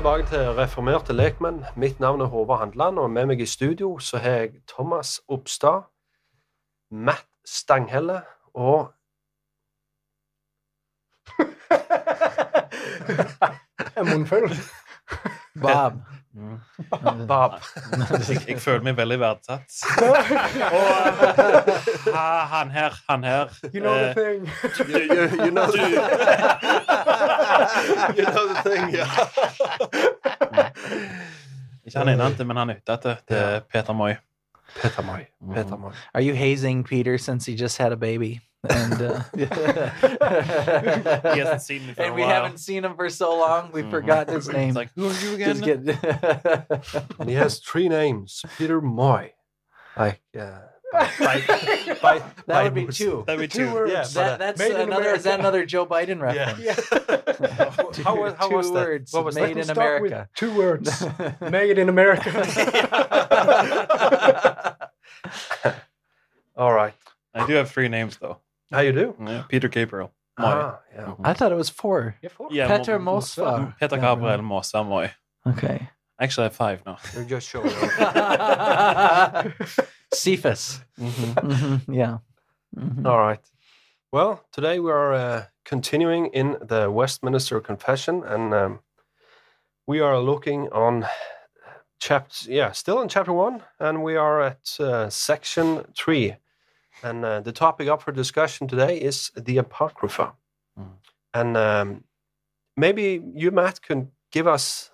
Tilbake til Reformerte lekmenn. Mitt navn er Håvard Handland, og med meg i studio så har jeg Thomas Oppstad, Matt Stanghelle og En munnfull. Bob. Bob. Jeg, jeg føler meg veldig verdsatt. Og eh, ha- han her, han her You know the eh, thing. You, you, you know the, you know the thing, ja. Ikke han innante, men han utete. Det er Peter Moi. Peter Moy. Peter Moy. Are you hazing Peter since he just had a baby? And uh, He hasn't seen me for and a we haven't seen him for so long, we Mhm. forgot his name. It's like, who are you again? Just get- And he has three names. Peter Moy. Like, uh, by, by, that by would be two. That'd be Two two. words. Yeah, That, uh, that's another. Is that another Joe Biden reference? Yeah. how, was- how two was that? words What was made that? in Start with America. two words. Made in America. All right. I do have three names though. How you do? Yeah, Peter Gabriel. Moi. Ah, yeah. I thought it was four. Yeah, four. Peter Mo- Mosfa. Peter Gabriel Mossa Moi. Okay. Actually, I have five now. You're just showing off. Cephas. Mhm, Yeah. Mhm. All right. Well, today we are uh, continuing in the Westminster Confession, and um, we are looking on chapter, yeah, still in chapter one, and we are at uh, section three. And uh, the topic up for discussion today is the Apocrypha. Mm. And um, maybe you, Matt, can give us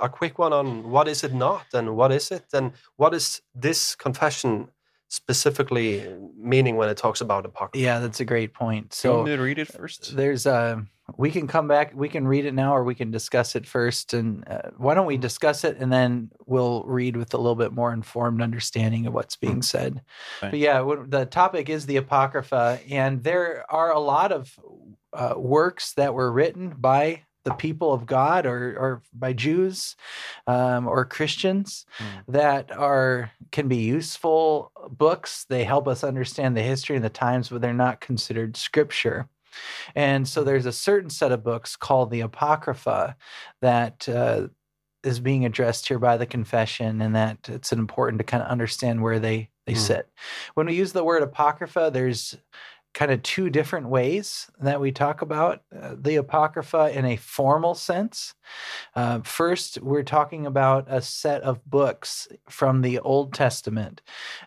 a quick one on what is it not, and what is it, and what is this confession specifically meaning when it talks about apocrypha. Yeah, that's a great point. So, you So want me to read it first? there's uh we can come back we can read it now or we can discuss it first and uh, why don't we discuss it and then we'll read with a little bit more informed understanding of what's being said Fine. but yeah the topic is the apocrypha and there are a lot of uh, works that were written by the people of God or, or by Jews um, or Christians Mm. that are can be useful books. They help us understand the history and the times, but they're not considered scripture. And so there's a certain set of books called the Apocrypha that uh, is being addressed here by the confession, and that it's important to kind of understand where they they Mm. sit. When we use the word Apocrypha, there's kind of two different ways that we talk about uh, the Apocrypha in a formal sense. Uh, first, we're talking about a set of books from the Old Testament.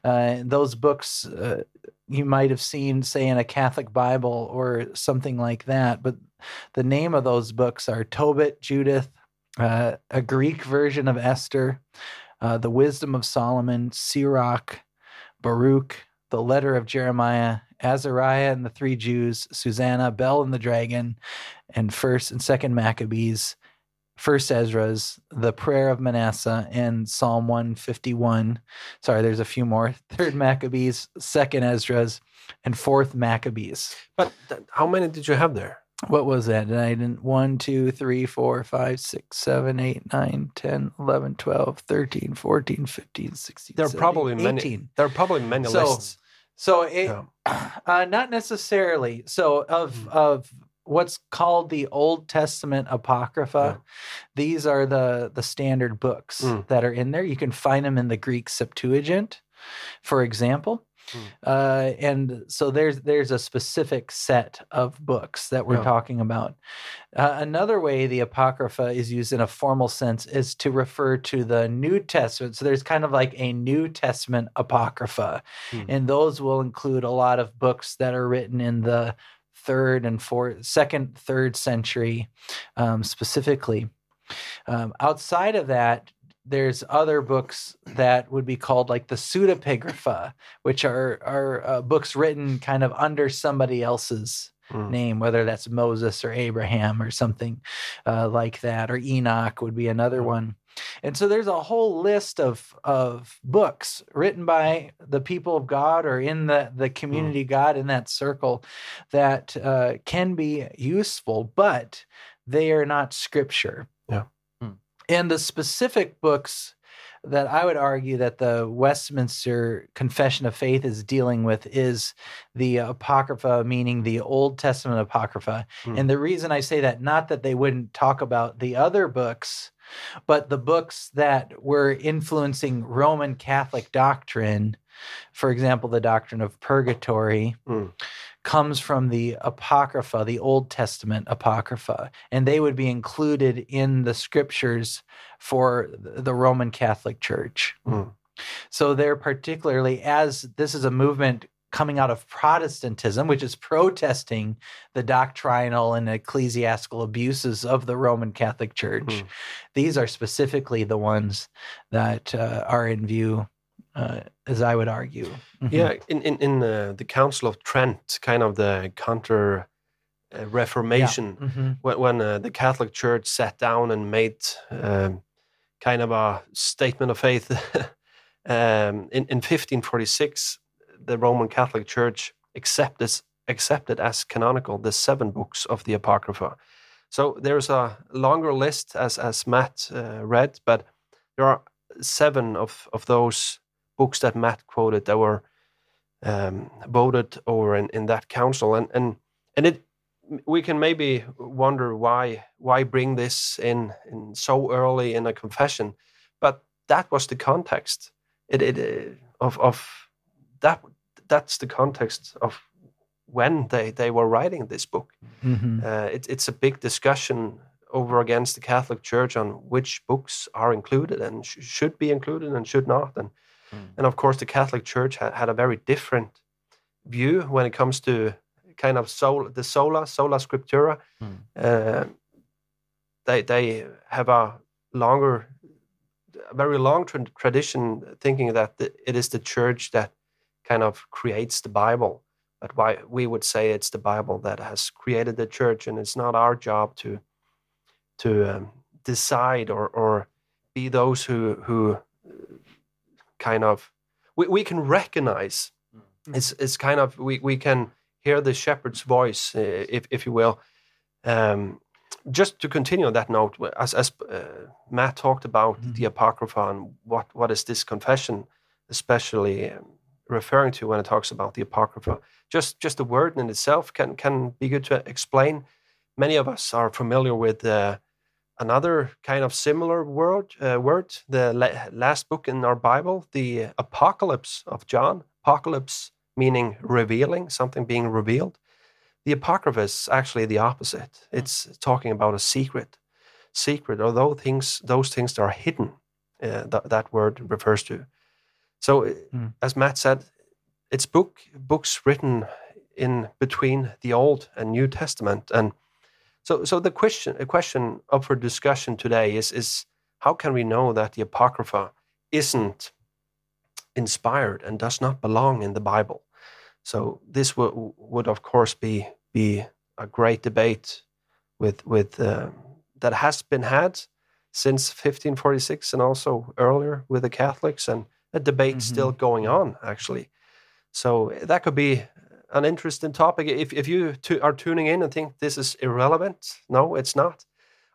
Uh, those books uh, you might have seen, say, in a Catholic Bible or something like that, but the name of those books are Tobit, Judith, uh, a Greek version of Esther, uh, the Wisdom of Solomon, Sirach, Baruch, the Letter of Jeremiah, Azariah and the three Jews, Susanna, Bel and the dragon, and first and second Maccabees, first Esdras, the prayer of Manasseh, and Psalm 151. Sorry, there's a few more. Third Maccabees, second Esdras, and fourth Maccabees. But th- how many did you have there? What was that? And I didn't 1, 2, 3, 4, 5, 6, 7, 8, 9, 10, 11, 12, 13, 14, 15, 16. There are 17, probably 18. many. There are probably many So, lists. So it, Yeah. uh, not necessarily. So of Hmm. of what's called the Old Testament Apocrypha, these are the the standard books Mm. that are in there. You can find them in the Greek Septuagint, for example. Mm. Uh, and so there's there's a specific set of books that we're talking about. Uh, another way the Apocrypha is used in a formal sense is to refer to the New Testament. So there's kind of like a New Testament Apocrypha, Hmm. and those will include a lot of books that are written in the third and fourth, second, third century, um, specifically. Um, outside of that, there's other books that would be called like the pseudepigrapha, which are are uh, books written kind of under somebody else's Mm. name, whether that's Moses or Abraham or something uh, like that, or Enoch would be another one. And so there's a whole list of of books written by the people of God or in the the community of God in that circle that uh, can be useful, but they are not scripture. Hmm. And the specific books that I would argue that the Westminster Confession of Faith is dealing with is the Apocrypha, meaning the Old Testament Apocrypha. Hmm. And the reason I say that, not that they wouldn't talk about the other books, but the books that were influencing Roman Catholic doctrine, for example, the doctrine of purgatory, Mm. Comes from the Apocrypha, the Old Testament Apocrypha, and they would be included in the scriptures for the Roman Catholic Church. Mm. So they're particularly, as this is a movement coming out of Protestantism, which is protesting the doctrinal and ecclesiastical abuses of the Roman Catholic Church. Mm. These are specifically the ones that uh, are in view, uh, as I would argue. Mhm. Yeah, in in in uh, the Council of Trent, kind of the counter uh, Reformation, Mhm. when, when uh, the Catholic Church sat down and made um, kind of a statement of faith. um, in in 1546, the Roman Catholic Church accepted accepted as canonical the seven books of the Apocrypha. So there's a longer list, as as Matt uh, read, but there are seven of of those books that Matt quoted that were um, voted over in, in that council, and and and it we can maybe wonder why why bring this in in so early in a confession, but that was the context. It it uh, of of that that's the context of when they they were writing this book. Mhm. Uh, it, it's a big discussion over against the Catholic Church on which books are included and sh- should be included and should not. And Mm. and of course, the Catholic Church ha- had a very different view when it comes to kind of soul, the sola sola scriptura. Mm. Uh, they they have a longer, a very long tra- tradition, thinking that the, it is the Church that kind of creates the Bible but why we would say it's the Bible that has created the church, and it's not our job to to um, decide or or be those who who kind of we, we can recognize it's it's kind of we, we can hear the shepherd's voice uh, if if you will. Um, just to continue on that note as as uh, Matt talked about the apocrypha and what what is this confession especially um, referring to when it talks about the apocrypha. Just just the word in itself can can be good to explain. Many of us are familiar with uh, another kind of similar word uh, word, the la- last book in our Bible, the Apocalypse of John. Apocalypse meaning revealing, something being revealed. The Apocrypha is actually the opposite. It's talking about a secret, secret, or those things, those things that are hidden. Uh, th- that word refers to. So, Mm. as Matt said, it's book books written in between the Old and New Testament, and so so the question a question up for discussion today is is how can we know that the Apocrypha isn't inspired and does not belong in the Bible? So this would would of course be be a great debate with with uh, that has been had since 1546 and also earlier with the Catholics and a debate Mhm. still going on actually. So that could be an interesting topic. If if you are tuning in and think this is irrelevant, no, it's not.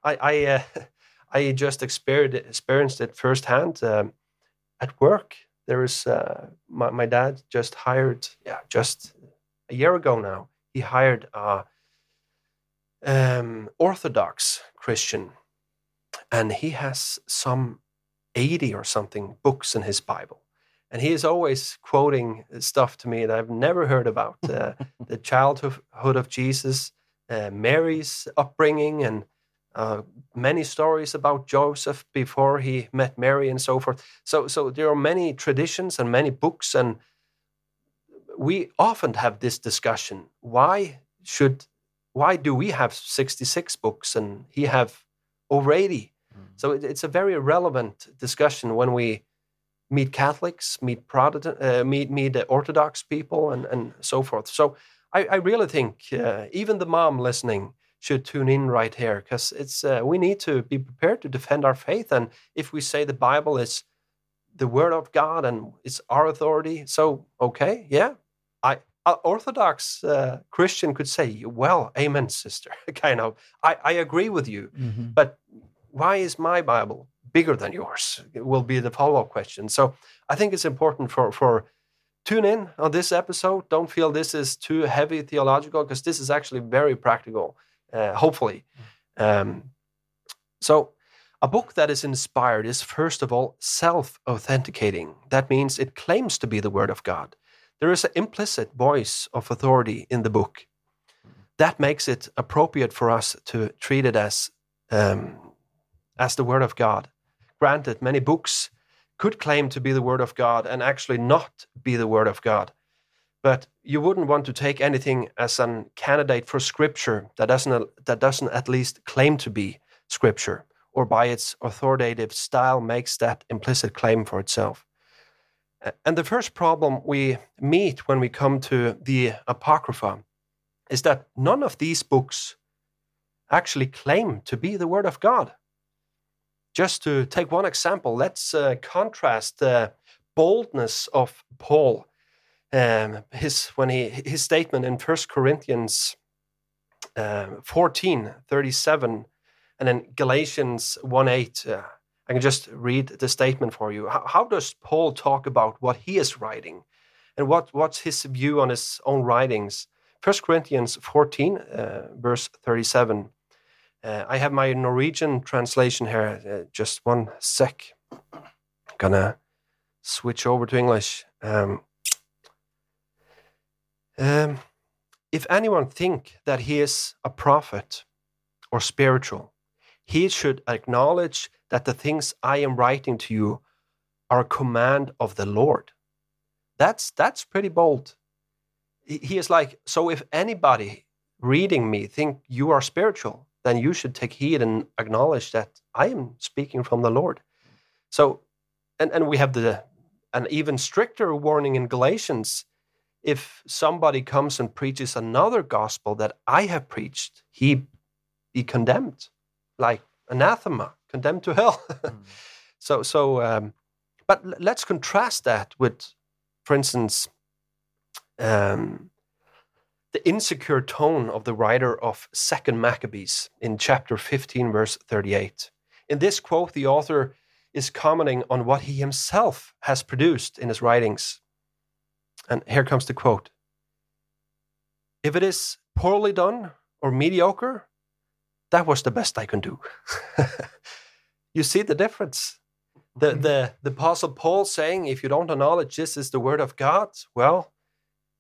I I uh, I just experienced experienced it firsthand um, at work. There is uh, my my dad just hired yeah just a year ago now. He hired a um, Orthodox Christian, and he has some eighty or something books in his Bible and he is always quoting stuff to me that I've never heard about uh, the childhood of Jesus, uh, Mary's upbringing, and uh, many stories about Joseph before he met Mary, and so forth. So, so there are many traditions and many books, and we often have this discussion: why should, why do we have sixty-six books and he have over eighty? So it, it's a very relevant discussion when we meet Catholics, meet Protestant, uh, meet meet the Orthodox people, and and so forth. So I, I really think uh, even the mom listening should tune in right here because it's uh, we need to be prepared to defend our faith, and if we say the Bible is the Word of God and it's our authority, so okay, yeah, I. Orthodox uh, Christian could say, "Well, Amen, sister." kind of, I, I agree with you, Mhm. but why is my Bible bigger than yours? Will be the follow up question. So I think it's important for, for tune in on this episode. Don't feel this is too heavy theological because this is actually very practical, uh, hopefully. Um, so a book that is inspired is first of all self authenticating. That means it claims to be the Word of God. There is an implicit voice of authority in the book. That makes it appropriate for us to treat it as um, as the Word of God. Granted, many books could claim to be the Word of God and actually not be the Word of God. But you wouldn't want to take anything as an candidate for Scripture that doesn't that doesn't at least claim to be Scripture, or by its authoritative style makes that implicit claim for itself. And the first problem we meet when we come to the Apocrypha is that none of these books actually claim to be the Word of God. Just to take one example, let's uh, contrast the boldness of Paul, um, his when he his statement in First Corinthians fourteen thirty seven, and then Galatians one eight. Uh, I can just read the statement for you. How, how does Paul talk about what he is writing, and what what's his view on his own writings? First Corinthians fourteen, uh, verse thirty seven. Uh, I have my Norwegian translation here. Uh, just one sec. Gonna switch over to English. Um, um, if anyone think that he is a prophet or spiritual, he should acknowledge that the things I am writing to you are a command of the Lord. That's that's pretty bold. He, he is like, so if anybody reading me think you are spiritual, then you should take heed and acknowledge that I am speaking from the Lord. So, and, and we have the an even stricter warning in Galatians. If somebody comes and preaches another gospel that I have preached, he be condemned, like anathema, condemned to hell. So, so, um, but let's contrast that with, for instance, um, the insecure tone of the writer of Second Maccabees in chapter 15, verse 38. In this quote, the author is commenting on what he himself has produced in his writings. And here comes the quote If it is poorly done or mediocre, that was the best I can do. you see the difference? The, mm-hmm. the, the Apostle Paul saying, if you don't acknowledge this is the word of God, well,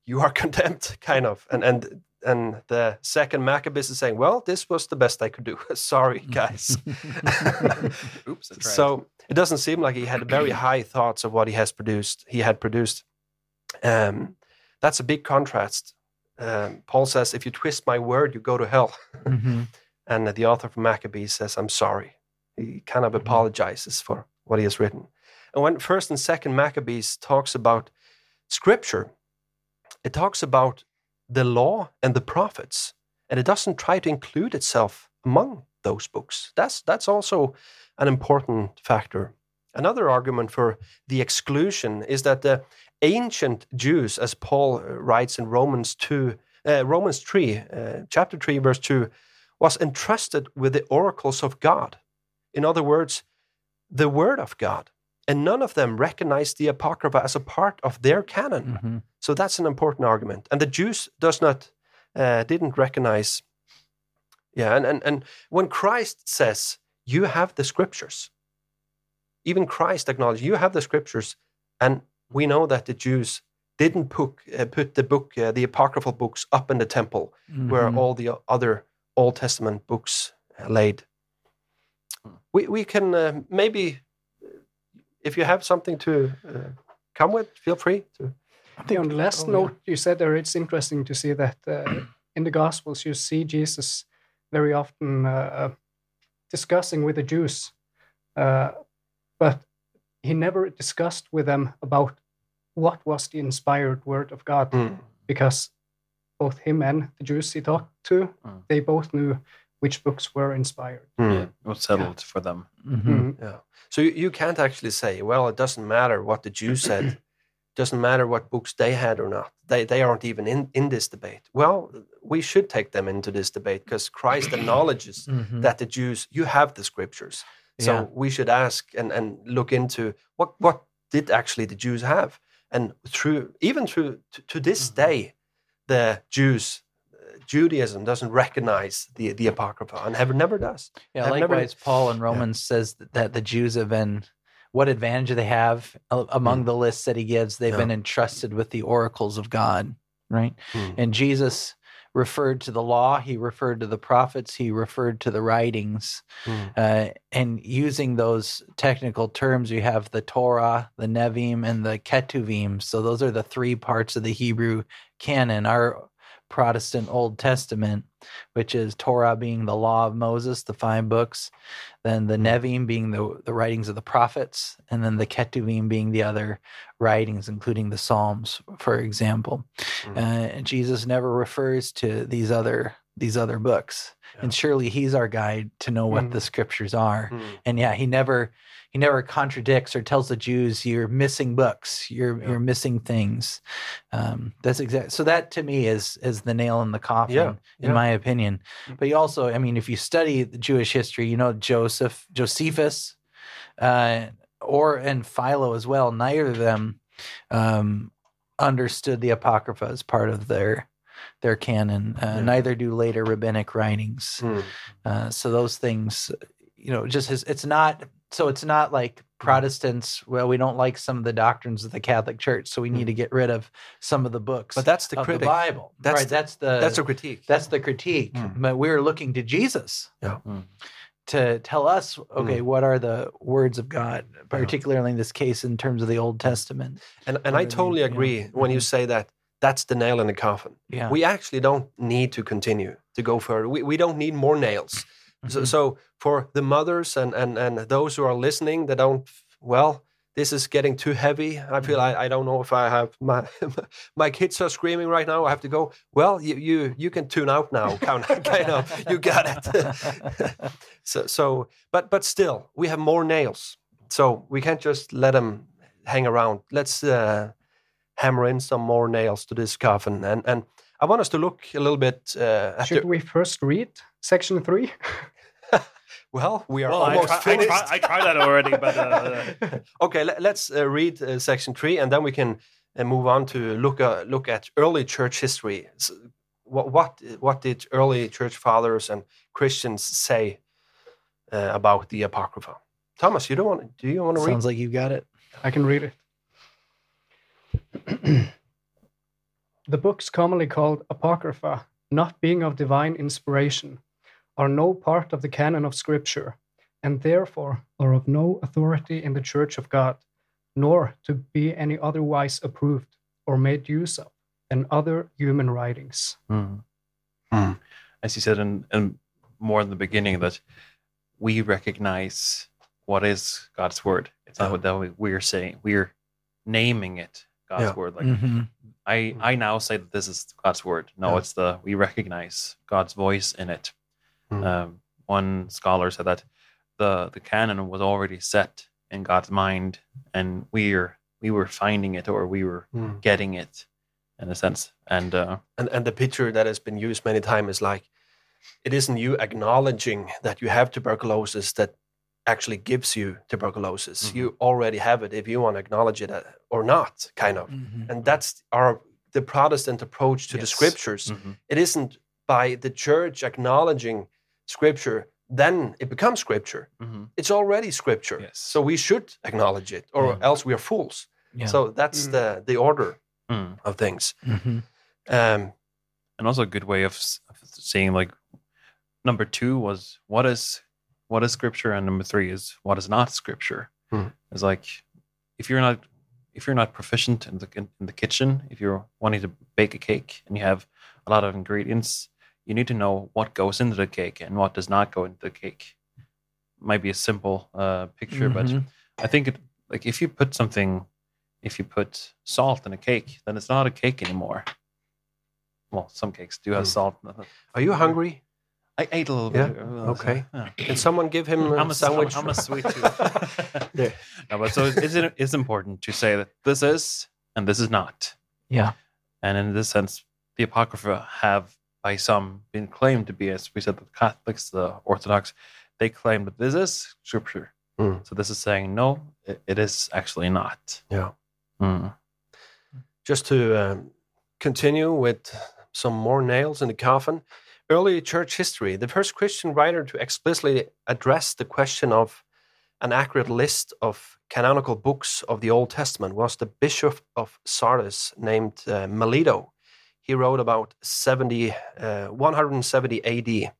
you are condemned, kind of. And and and the second Maccabees is saying, well, this was the best I could do. Sorry, guys. Oops, right. So it doesn't seem like he had very high thoughts of what he has produced. He had produced. Um, that's a big contrast. Um, Paul says, "If you twist my word, you go to hell." Mhm. And the author of Maccabees says, "I'm sorry." He kind of apologizes for what he has written. And when First and Second Maccabees talks about Scripture, it talks about the law and the prophets, and it doesn't try to include itself among those books. That's that's also an important factor. Another argument for the exclusion is that the ancient Jews, as Paul uh, writes in Romans two, uh, Romans three, uh, chapter three, verse two, was entrusted with the oracles of God. In other words, the word of God, and none of them recognized the apocrypha as a part of their canon. Mhm. So that's an important argument. And the Jews does not uh, didn't recognize. Yeah, and, and and when Christ says you have the scriptures, even Christ acknowledged you have the scriptures, and we know that the Jews didn't put uh, put the book uh, the apocryphal books up in the temple where Mhm. all the other Old Testament books uh, laid. We we can uh, maybe if you have something to uh, come with, feel free to. I think on the last Oh, yeah. note you said there, it's interesting to see that uh, in the Gospels you see Jesus very often uh, discussing with the Jews, uh, but he never discussed with them about what was the inspired word of God, Mm. because both him and the Jews he talked to, Mm. they both knew which books were inspired. Mm. Yeah, it was settled for them. Mhm. Mhm. Yeah. So you, you can't actually say, well, it doesn't matter what the Jews said. It doesn't matter what books they had or not. They, they aren't even in, in this debate. Well, we should take them into this debate because Christ acknowledges Mhm. that the Jews, you have the scriptures. So Yeah. we should ask and, and look into what, what did actually the Jews have? And through, even through to, to this day, the Jews, Judaism doesn't recognize the, the Apocrypha and never, never does. Yeah, never- likewise, Paul in Romans says that, the Jews have been, what advantage do they have a- among the lists that he gives? They've Mm. Yeah. been entrusted with the oracles of God, right? Mm. And Jesus referred to the law, he referred to the prophets, he referred to the writings. Mm. Uh, and using those technical terms, you have the Torah, the Nevi'im, and the Ketuvim. So those are the three parts of the Hebrew canon. Our Protestant Old Testament, which is Torah being the law of Moses, the five books, then the Nevi'im being the, the writings of the prophets, and then the Ketuvim being the other writings, including the Psalms, for example. Mhm. Uh, and Jesus never refers to these other these other books, and surely He's our guide to know what Mm. the scriptures are. Mm. And yeah, He never He never contradicts or tells the Jews you're missing books, you're Yeah. you're missing things. Um, that's exact. So that to me is is the nail in the coffin, Yeah, in yeah. my opinion. But you also, I mean, if you study the Jewish history, you know Joseph, Josephus, uh, or and Philo as well. Neither of them um, understood the Apocrypha as part of their their canon. Uh, Yeah. Neither do later rabbinic writings. Mm. Uh, so those things, you know, just as it's not. So it's not like Protestants. Well, we don't like some of the doctrines of the Catholic Church, so we need to get rid of some of the books But that's the of critic. the Bible. That's right. the- that's the That's a critique. that's the critique. Mm. But we're looking to Jesus Yeah. Mm. to tell us, okay, what are the words of God, particularly in this case in terms of the Old Testament. And and I do they- totally yeah. agree when you say that that's the nail in the coffin. Yeah. We actually don't need to continue to go further. We, we don't need more nails. So, Mhm. so for the mothers and, and, and those who are listening that don't, well, this is getting too heavy. I feel I, I don't know if I have my my kids are screaming right now. I have to go. Well, you you, you can tune out now. Kind of, kind of you got it. so so, but but still, we have more nails. So we can't just let them hang around. Let's uh, hammer in some more nails to this coffin. And and I want us to look a little bit uh, at Should the, we first read section three? well, we are Well, I, almost try, I, finished. try, I tried that already, but uh, okay, let, us uh, read uh, section three, and then we can uh, move on to look uh, look at early church history. S what what what did early church fathers and Christians say uh, about the apocrypha? Thomas, you don't want? Do you want to read? Sounds like you got it. I can read it. the books commonly called Apocrypha, not being of divine inspiration, are no part of the canon of Scripture, and therefore are of no authority in the Church of God, nor to be any otherwise approved or made use of than other human writings. Mm. Mm. as you said in, in more in the beginning, that we recognize what is God's word. It's not Yeah. what that we're saying. We're naming it God's Yeah. word. Like Mhm. I I now say that this is God's word. No, Yeah. it's the we recognize God's voice in it. Mm. Um, one scholar said that the the canon was already set in God's mind, and we're we were finding it or we were Mm. getting it in a sense. And uh, And and the picture that has been used many times is like it isn't you acknowledging that you have tuberculosis that actually gives you tuberculosis. Mhm. You already have it if you want to acknowledge it uh, or not, kind of. Mhm. And that's our the Protestant approach to the Yes. scriptures. mhm. It isn't by the church acknowledging scripture then it becomes scripture. Mhm. It's already scripture. Yes. So we should acknowledge it or Yeah. else we are fools. Yeah. So that's Mm. the the order Mm. of things. Mhm. Um, and also a good way of, s- of seeing like number two was what is what is scripture and number three is what is not scripture Hmm. it's like if you're not if you're not proficient in the in, in the kitchen if you're wanting to bake a cake and you have a lot of ingredients you need to know what goes into the cake and what does not go into the cake might be a simple uh, picture but Mhm. i think it like if you put something if you put salt in a cake then it's not a cake anymore well some cakes do have Hmm. salt are you hungry? I ate a little Yeah? bit. Okay. yeah. Can someone give him a I'm a sandwich? I'm a sweet tooth. There. no, but so it's it's important to say that this is and this is not. Yeah. And in this sense, the Apocrypha have by some been claimed to be, as we said, the Catholics, the Orthodox, they claim that this is Scripture. Mm. So this is saying no, it, it is actually not. Yeah. Mm. Just to um, continue with some more nails in the coffin. Early church history. The first Christian writer to explicitly address the question of an accurate list of canonical books of the Old Testament was the Bishop of Sardis named uh, Melito. He wrote about 70, uh, 170 AD.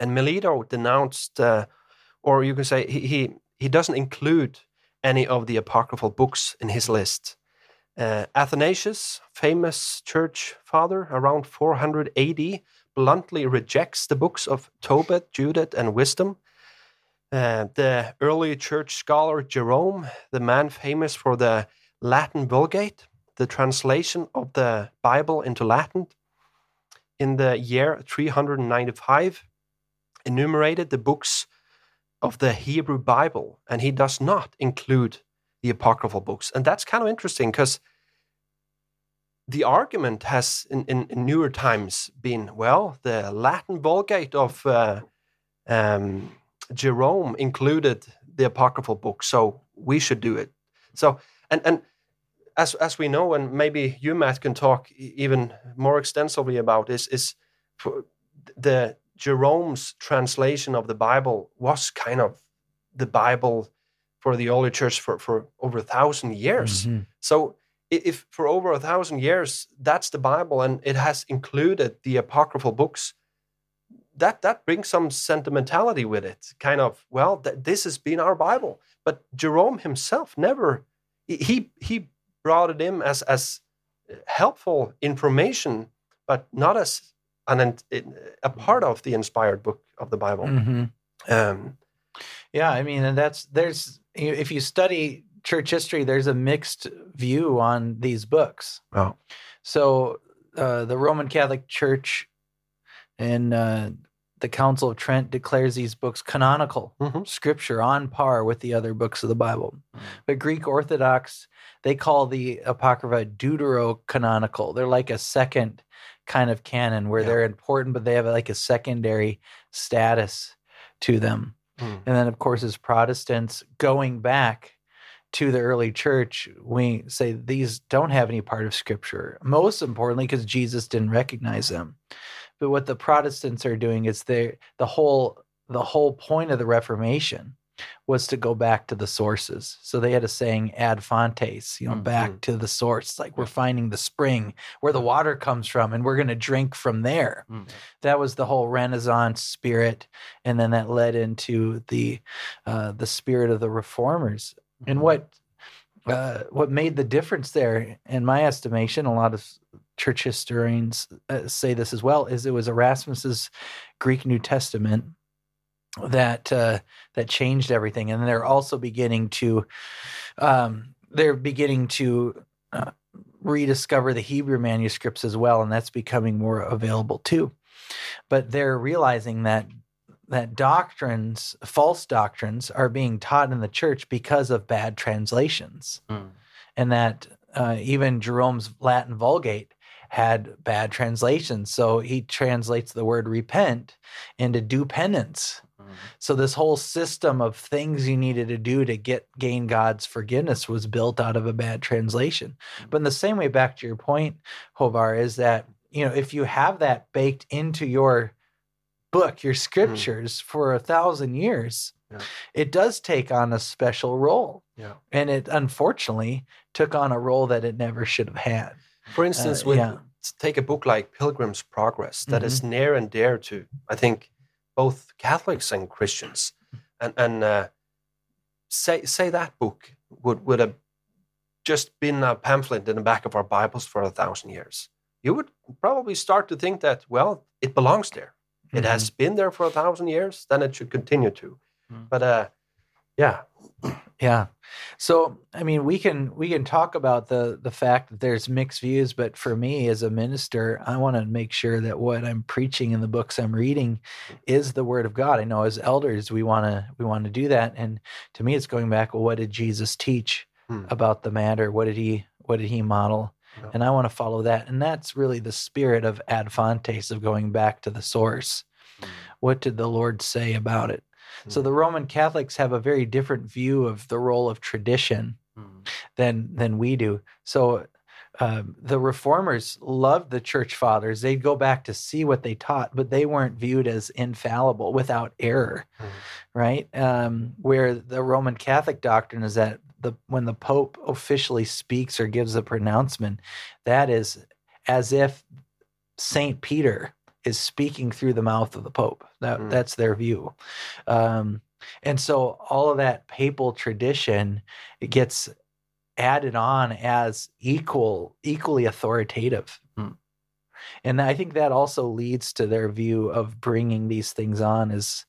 And Melito denounced, uh, or you can say he, he, he doesn't include any of the apocryphal books in his list. Uh, Athanasius, famous church father around 400 AD, bluntly rejects the books of Tobit, Judith, and Wisdom. Uh, the early church scholar Jerome, the man famous for the Latin Vulgate, the translation of the Bible into Latin, in the year 395, enumerated the books of the Hebrew Bible, and he does not include the apocryphal books. And that's kind of interesting because the argument has in, in, in newer times been well, the Latin Vulgate of uh, um, Jerome included the apocryphal book, so we should do it. So, and, and as, as we know, and maybe you, Matt, can talk even more extensively about this, is for the Jerome's translation of the Bible was kind of the Bible for the early church for, for over a thousand years. Mhm. So i- if for over a thousand years that's the Bible and it has included the apocryphal books, that that brings some sentimentality with it. Kind of well, th- this has been our Bible, but Jerome himself never he he- brought it in as as helpful information, but not as an a part of the inspired book of the Bible. Mhm. Um, Yeah, I mean, and that's there's if you study church history, there's a mixed view on these books. Oh. So uh, the Roman Catholic Church and uh, the Council of Trent declares these books canonical Mhm. scripture on par with the other books of the Bible. But Greek Orthodox, they call the Apocrypha deuterocanonical. They're like a second kind of canon where Yeah. they're important, but they have like a secondary status to them. Mm. And then, of course, as Protestants going back to the early church, we say these don't have any part of Scripture. Most importantly, because Jesus didn't recognize them. But what the Protestants are doing is they the whole the whole point of the Reformation was to go back to the sources. So they had a saying ad fontes, you know, back Mhm. to the source. Like we're finding the spring where the water comes from and we're going to drink from there. Mm. That was the whole Renaissance spirit. And then that led into the uh, the spirit of the reformers. And what uh, what made the difference there, in my estimation, a lot of church historians uh, say this as well, is it was Erasmus's Greek New Testament that uh, that changed everything, and they're also beginning to um, they're beginning to uh, rediscover the Hebrew manuscripts as well, and that's becoming more available too. But they're realizing that that doctrines, false doctrines, are being taught in the church because of bad translations, Mm. and that uh, even Jerome's Latin Vulgate had bad translations. So he translates the word repent into do penance. Mm. So this whole system of things you needed to do to get gain God's forgiveness was built out of a bad translation. But in the same way, back to your point, Håvard, is that you know if you have that baked into your book, your scriptures for a thousand years, Yeah. it does take on a special role. Yeah. And it unfortunately took on a role that it never should have had. For instance, Uh, with yeah. take a book like Pilgrim's Progress that is near and dear to I think both Catholics and Christians, and and uh, say say that book would would have just been a pamphlet in the back of our Bibles for a thousand years. You would probably start to think that well, it belongs there. It has been there for a thousand years, then it should continue to. Mm. But uh, yeah, Yeah. So I mean we can we can talk about the the fact that there's mixed views, but for me as a minister, I want to make sure that what I'm preaching in the books I'm reading is the word of God. I know as elders we want to we want to do that and to me it's going back well what did Jesus teach Hmm. about the matter? What did he what did he model? Yeah. And I want to follow that. And that's really the spirit of ad fontes of going back to the source. What did the Lord say about it? So Hmm. the Roman Catholics have a very different view of the role of tradition Mm. than than we do. So um, the reformers loved the church fathers. They'd go back to see what they taught, but they weren't viewed as infallible, without error, Mhm. right? Um, where the Roman Catholic doctrine is that the when the Pope officially speaks or gives a pronouncement, that is as if Saint Peter is speaking through the mouth of the Pope. That Mm. that's their view. Um, and so all of that papal tradition it gets added on as equal equally authoritative Hmm. and i think that also leads to their view of bringing these things on as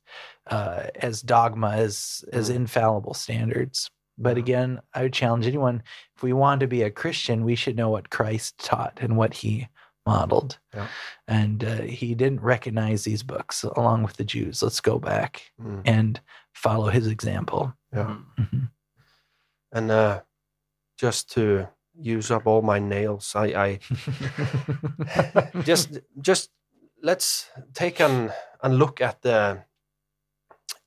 uh, as dogma as as Hmm. infallible standards but again i would challenge anyone if we want to be a christian we should know what christ taught and what he modeled Yeah. and uh, he didn't recognize these books along with the jews let's go back Mm. and follow his example yeah. Mm. Mhm. And uh, just to use up all my nails, I, I just just let's take an and look at the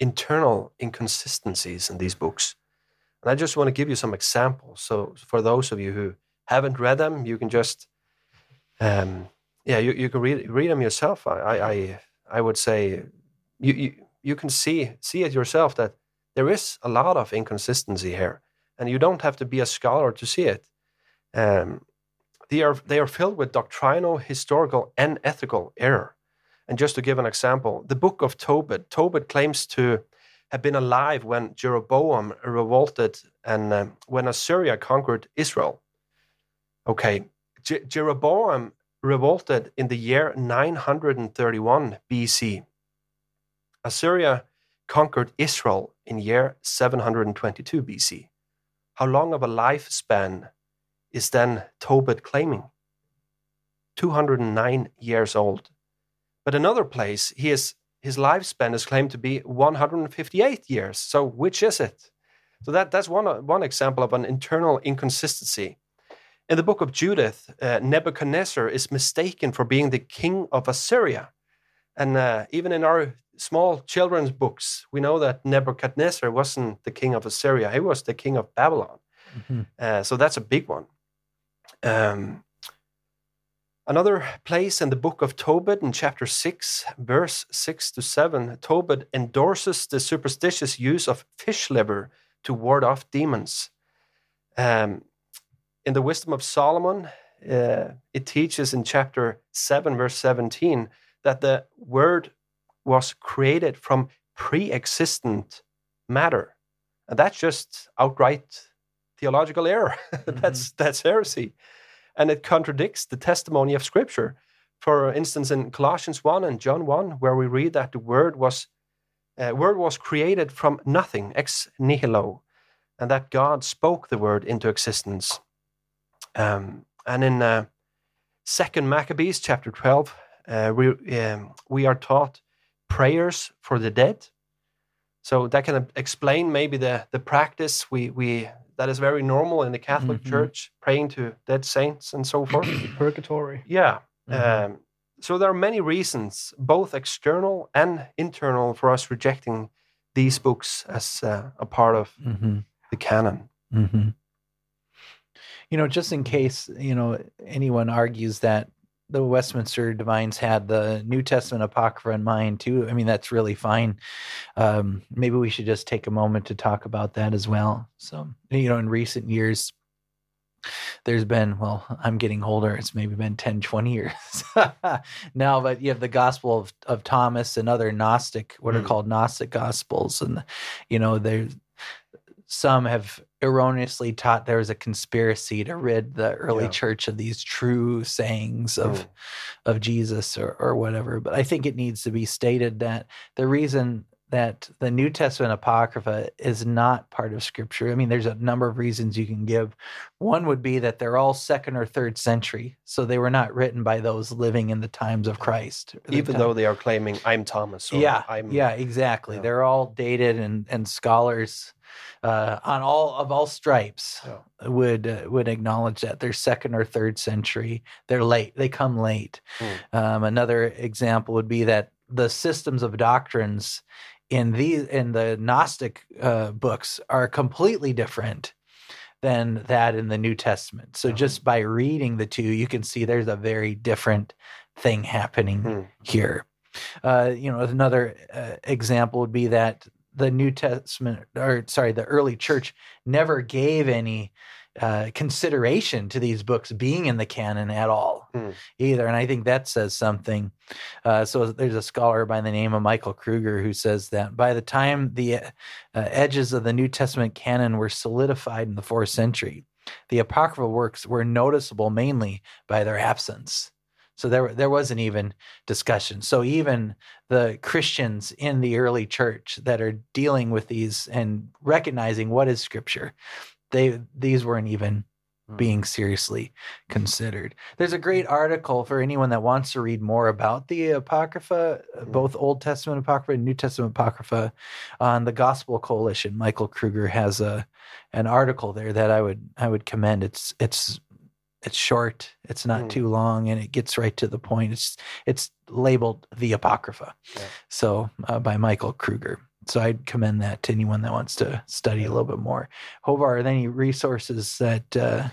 internal inconsistencies in these books. And I just want to give you some examples. So for those of you who haven't read them, you can just um, yeah, you, you can read read them yourself. I I I, would say you, you you can see see it yourself that there is a lot of inconsistency here, and you don't have to be a scholar to see it. Um, they are they are filled with doctrinal, historical, and ethical error. And just to give an example, the book of Tobit, Tobit claims to have been alive when Jeroboam revolted and um, when Assyria conquered Israel. Okay, Je- Jeroboam revolted in the year 931 BC. Assyria conquered Israel in year 722 BC. How long of a lifespan is then Tobit claiming? 209 years old. But another place, he is, his lifespan is claimed to be 158 years. So which is it? So that, that's one, one example of an internal inconsistency. In the book of Judith, uh, Nebuchadnezzar is mistaken for being the king of Assyria. And uh, even in our small children's books, we know that Nebuchadnezzar wasn't the king of Assyria, he was the king of Babylon. Mhm. Uh, so that's a big one. Um, another place in the book of Tobit, in chapter 6, verse 6 to 7, Tobit endorses the superstitious use of fish liver to ward off demons. Um, in the Wisdom of Solomon, uh, it teaches in chapter 7, verse 17, that the word was created from pre existent matter. And that's just outright theological error. that's, that's heresy. And it contradicts the testimony of Scripture. For instance, in Colossians 1 and John 1, where we read that the word was, uh, word was created from nothing, ex nihilo, and that God spoke the word into existence. Um, and in uh, Maccabees chapter twelve, uh, we um, we are taught prayers for the dead. So that can explain maybe the the practice we we that is very normal in the Catholic Mhm. Church, praying to dead saints and so forth. Purgatory. yeah. Mhm. Um, so there are many reasons, both external and internal, for us rejecting these books as uh, a part of Mhm. the canon. hmm You know, just in case you know anyone argues that the Westminster Divines had the New Testament Apocrypha in mind too. I mean, that's really fine. Um, maybe we should just take a moment to talk about that as well. So, you know, in recent years, there's been, well, I'm getting older. It's maybe been 10, 20 years now, but you have the Gospel of, of Thomas and other Gnostic, what are Mm. called Gnostic Gospels. And, you know, there's some have erroneously taught there was a conspiracy to rid the early Yeah. church of these true sayings of Mm. of Jesus or, or whatever. But I think it needs to be stated that the reason that the New Testament Apocrypha is not part of Scripture, I mean, there's a number of reasons you can give. One would be that they're all second or third century, so they were not written by those living in the times of Christ. Even time- though they are claiming I'm Thomas. Or yeah, I'm, yeah, exactly. Yeah. They're all dated, and and scholars uh, on all of all stripes Yeah. would uh, would acknowledge that they're second or third century. They're late. They come late. Hmm. Um, another example would be that the systems of doctrines in these in the Gnostic uh, books are completely different than that in the New Testament. So Yeah. just by reading the two, you can see there's a very different thing happening Hmm. here. Uh, you know, another uh, example would be that the New Testament, or sorry, the early church never gave any uh, consideration to these books being in the canon at all Hmm. either. And I think that says something. Uh, so there's a scholar by the name of Michael Kruger who says that by the time the uh, edges of the New Testament canon were solidified in the fourth century, the apocryphal works were noticeable mainly by their absence. So there, there wasn't even discussion. So even the Christians in the early church that are dealing with these and recognizing what is Scripture, they these weren't even Hmm. being seriously considered. There's a great article for anyone that wants to read more about the Apocrypha, uh, Mhm. both Old Testament Apocrypha and New Testament Apocrypha, on the Gospel Coalition. Michael Kruger has a an article there that I would I would commend. It's it's it's short, it's not Mm. too long, and it gets right to the point. It's it's labeled the Apocrypha, Yeah. so uh, by Michael Kruger. So I'd commend that to anyone that wants to study a little bit more. Håvard, are there any resources that uh,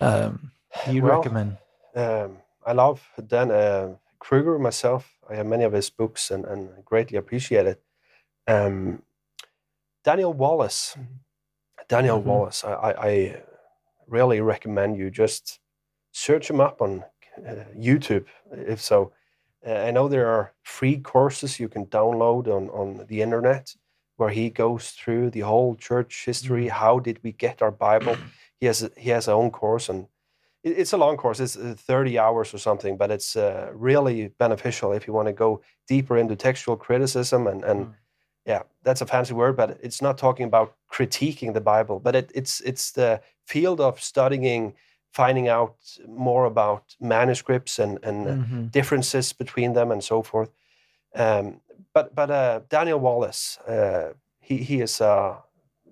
um, you'd Well, recommend? Um, I love Dan uh, Kruger myself. I have many of his books and, and greatly appreciate it. Um, Daniel Wallace. Daniel Mhm. Wallace. I, I, I really recommend you just search him up on uh, YouTube, if so. Uh, I know there are free courses you can download on, on the internet where he goes through the whole church history. How did we get our Bible? He has a, he has his own course, and it- it's a long course. It's uh, thirty hours or something, but it's uh, really beneficial if you want to go deeper into textual criticism and and Mm. Yeah, that's a fancy word, but it's not talking about critiquing the Bible, but it, it's it's the field of studying, finding out more about manuscripts and and Mhm. differences between them and so forth. Um, but but uh, Daniel Wallace, uh, he he is a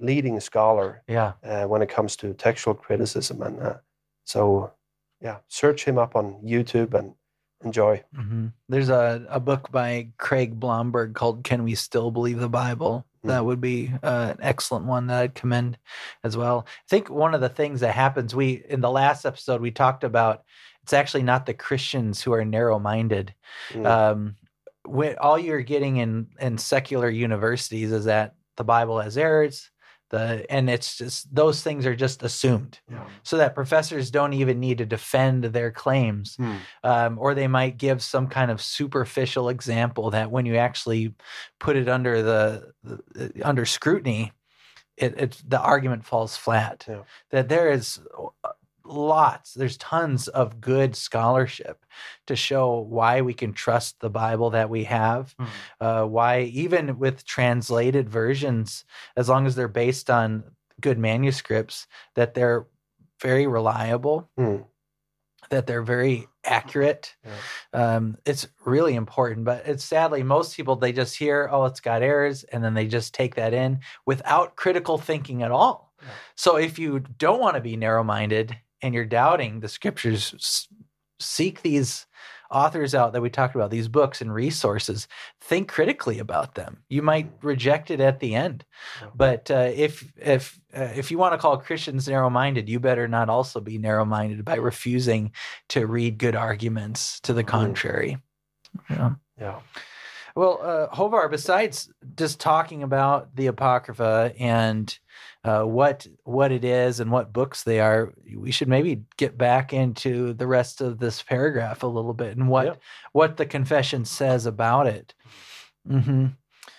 leading scholar Yeah. uh, when it comes to textual criticism, and uh, so yeah, search him up on YouTube and enjoy. hmm There's a, a book by Craig Blomberg called Can We Still Believe the Bible? That Mhm. would be uh, an excellent one that I'd commend as well. I think one of the things that happens, we in the last episode, we talked about it's actually not the Christians who are narrow minded. Mm. Um, when, all you're getting in, in secular universities is that the Bible has errors. The, and it's just those things are just assumed Yeah. so that professors don't even need to defend their claims Hmm. um, or they might give some kind of superficial example that when you actually put it under the, the under scrutiny it, it the argument falls flat Yeah. that there is uh, lots there's tons of good scholarship to show why we can trust the bible that we have Hmm. uh, why even with translated versions as long as they're based on good manuscripts that they're very reliable Hmm. that they're very accurate. Um, it's really important, but it's sadly most people they just hear, oh, it's got errors, and then they just take that in without critical thinking at all. Yeah. So if you don't want to be narrow-minded and you're doubting the scriptures, seek these authors out that we talked about, these books and resources. Think critically about them. You might reject it at the end, but uh, if if uh, if you want to call Christians narrow-minded, you better not also be narrow-minded by refusing to read good arguments to the contrary. Yeah. Yeah. Well, uh, Håvard, besides just talking about the Apocrypha and uh, what what it is and what books they are, we should maybe get back into the rest of this paragraph a little bit and what Yeah. what the confession says about it. hmm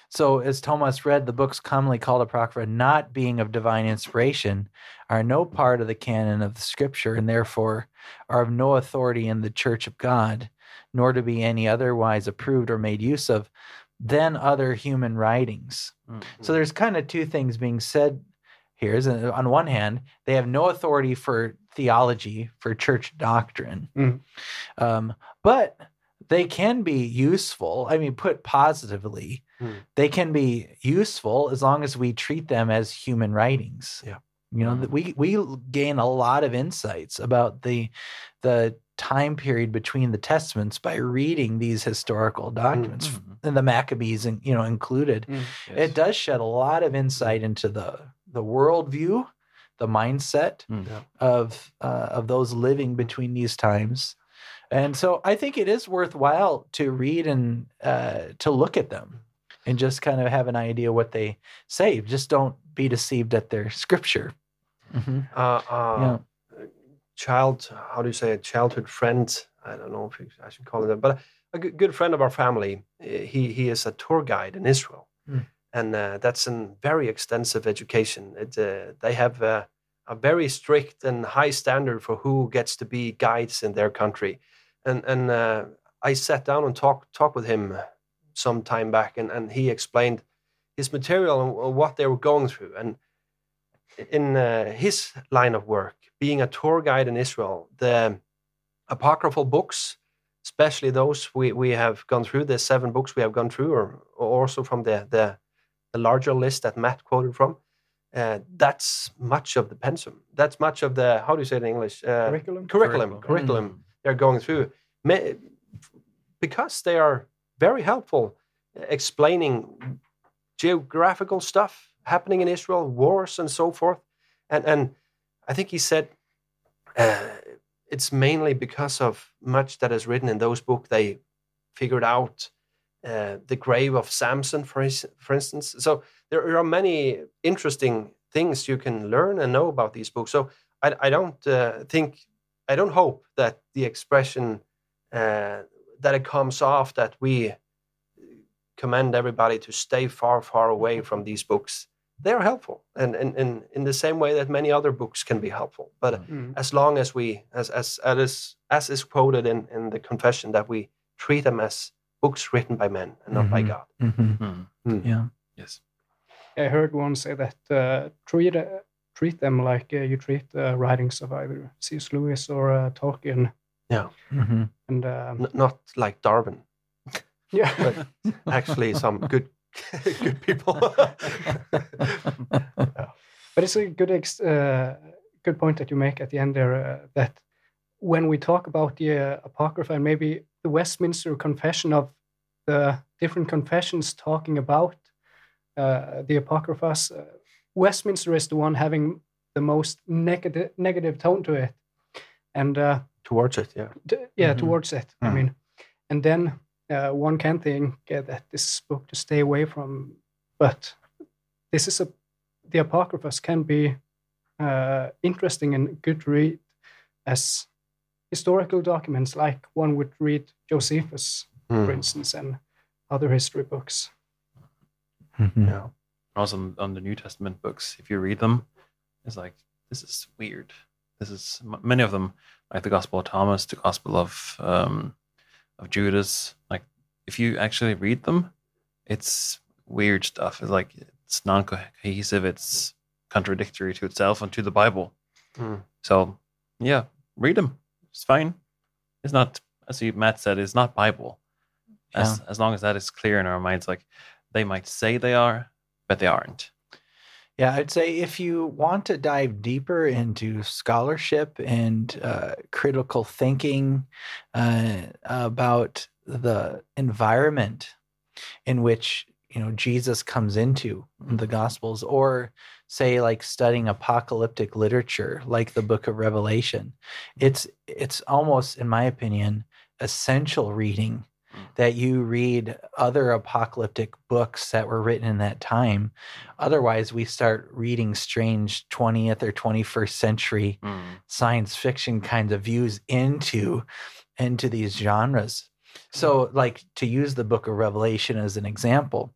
So, as Thomas read, the books commonly called Apocrypha, not being of divine inspiration, are no part of the canon of the Scripture, and therefore are of no authority in the Church of God, nor to be any otherwise approved or made use of than other human writings. Mm. So, there's kind of two things being said here. Is uh, on one hand, they have no authority for theology, for church doctrine, Mm. um, but they can be useful. I mean, put positively, Mm. they can be useful as long as we treat them as human writings. Yeah. You know, Mm. that we we gain a lot of insights about the the time period between the testaments by reading these historical documents Mhm. and the Maccabees, and you know, included. Mm. Yes. It does shed a lot of insight into the the worldview, the mindset Mm. Yeah. of uh, of those living between these times, and so I think it is worthwhile to read and uh, to look at them and just kind of have an idea what they say. Just don't be deceived at their scripture. Mhm. Uh, uh, Yeah. Child, how do you say a childhood friend? I don't know if I should call it that, but a good, friend of our family. uh, He he is a tour guide in Israel, Mm. and uh, that's a very extensive education. It, uh, they have uh, a very strict and high standard for who gets to be guides in their country, and and uh, I sat down and talked talked with him some time back, and, and he explained his material and what they were going through, and in uh, his line of work, being a tour guide in Israel, the apocryphal books, especially those we, we have gone through, the seven books we have gone through, or, or also from the, the, the larger list that Matt quoted from, uh, that's much of the pensum. That's much of the, how do you say it in English? Uh, Curriculum? Curriculum. Curriculum they're going through. Ma- Because they are very helpful explaining geographical stuff happening in Israel, wars and so forth. And and I think he said uh, it's mainly because of much that is written in those books. They figured out uh, the grave of Samson, for his, for instance. So there are many interesting things you can learn and know about these books. So I, I don't uh, think I don't hope that the expression uh, that it comes off that we commend everybody to stay far, far away from these books. They're helpful, and in, in, in the same way that many other books can be helpful. But Mm. as long as we, as as as is, as is quoted in, in the confession, that we treat them as books written by men and not by Mhm. God. Mhm. Mm. Mm. Yeah. Yes. I heard one say that uh, treat uh, treat them like uh, you treat the writings of either C.S. Lewis or uh, Tolkien, Mhm. and um, N- not like Darwin, yeah, but actually some good good people. But it's a good ex- uh, good point that you make at the end there uh, that when we talk about the uh, apocrypha and maybe the Westminster Confession of the different confessions talking about uh, the apocryphas, uh, Westminster is the one having the most negative negative tone to it, and uh, Towards it, yeah. yeah Mhm. towards it. I Mhm. mean, and then uh, one can think uh, that this book to stay away from, but this is a the apocryphas can be uh, interesting and good read as historical documents, like one would read Josephus, Mm. for instance, and other history books. Mhm. Yeah. Also on, on the New Testament books, if you read them, it's like this is weird. This is many of them, like the Gospel of Thomas, the Gospel of um, of Judas. Like if you actually read them, it's weird stuff. It's like it's non-cohesive. It's contradictory to itself and to the Bible. Mm. So yeah, read them. it's fine. It's not, as you, Matt said, it's not Bible. As as long as that is clear in our minds, like they might say they are, but they aren't. Yeah, I'd say if you want to dive deeper into scholarship and uh, critical thinking uh, about the environment in which you know Jesus comes into the Gospels, or say like studying apocalyptic literature, like the Book of Revelation, it's it's almost, in my opinion, essential reading that you read other apocalyptic books that were written in that time. Otherwise, we start reading strange 20th or 21st century Mm. science fiction kinds of views into into these genres. So, like to use the Book of Revelation as an example,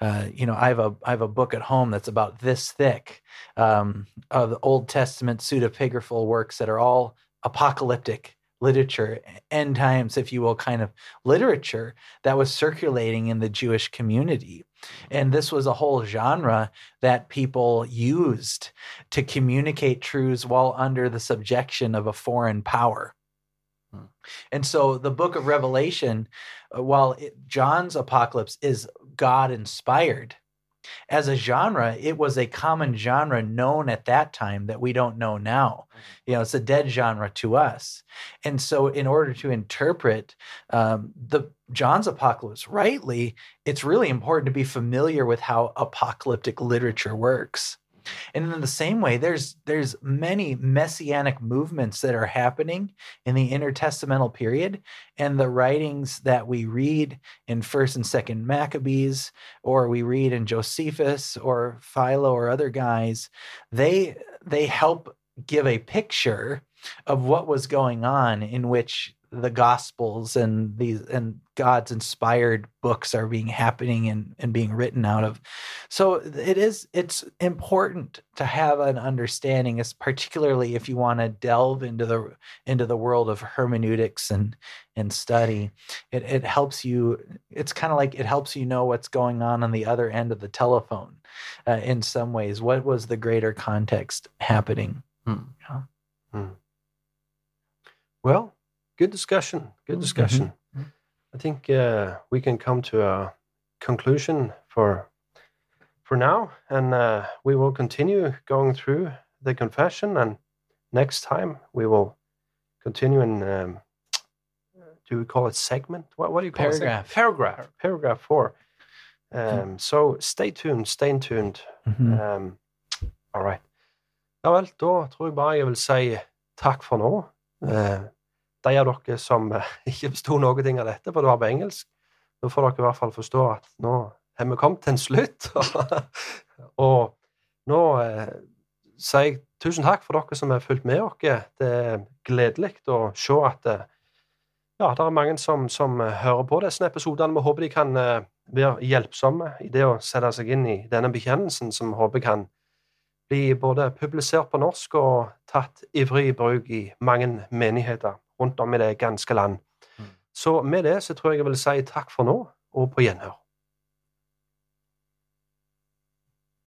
uh, you know, I have a I have a book at home that's about this thick um, of the Old Testament pseudepigraphal works that are all apocalyptic literature, end times, if you will, kind of literature that was circulating in the Jewish community. And this was a whole genre that people used to communicate truths while under the subjection of a foreign power. Hmm. And so the book of Revelation, uh, while it, John's apocalypse is God inspired, as a genre, it was a common genre known at that time that we don't know now. You know, it's a dead genre to us. And so, in order to interpret um, the John's apocalypse rightly, it's really important to be familiar with how apocalyptic literature works. And in the same way, there's there's many messianic movements that are happening in the intertestamental period, and the writings that we read in First and Second Maccabees, or we read in Josephus or Philo or other guys, they they help give a picture of what was going on in which the gospels and these and god's inspired books are being happening and, and being written out of. So it is it's important to have an understanding as particularly if you want to delve into the into the world of hermeneutics and and study. It, it helps you it's kind of like it helps you know what's going on on the other end of the telephone uh, in some ways. What was the greater context happening? Hmm. Well, good discussion. Good discussion. Mhm. I think uh, we can come to a conclusion for for now, and uh, we will continue going through the confession. And next time we will continue in. Um, do we call it segment? What, what do you call Paragraph. it? Paragraph. Paragraph Paragraph four. Um, so stay tuned. Stay tuned. Mhm. Um, all right. Ja vel, da tror jeg bare jeg vil si takk for nå. Eh, de av dere som eh, ikke forsto noe ting av dette, for det var på engelsk, nå får dere i hvert fall forstå at nå har vi kommet til en slutt. og nå eh, sier jeg tusen takk for dere som har fulgt med oss. Det er gledelig å se at eh, ja, det er mange som, som hører på disse episodene. Vi håper de kan eh, være hjelpsomme i det å sette seg inn i denne bekjennelsen, som vi håper kan bli både publisert på norsk og tatt ivrig i bruk i mange menigheter rundt om i det ganske land. Mm. Så med det så tror jeg jeg vil si takk for nå, og på gjenhør.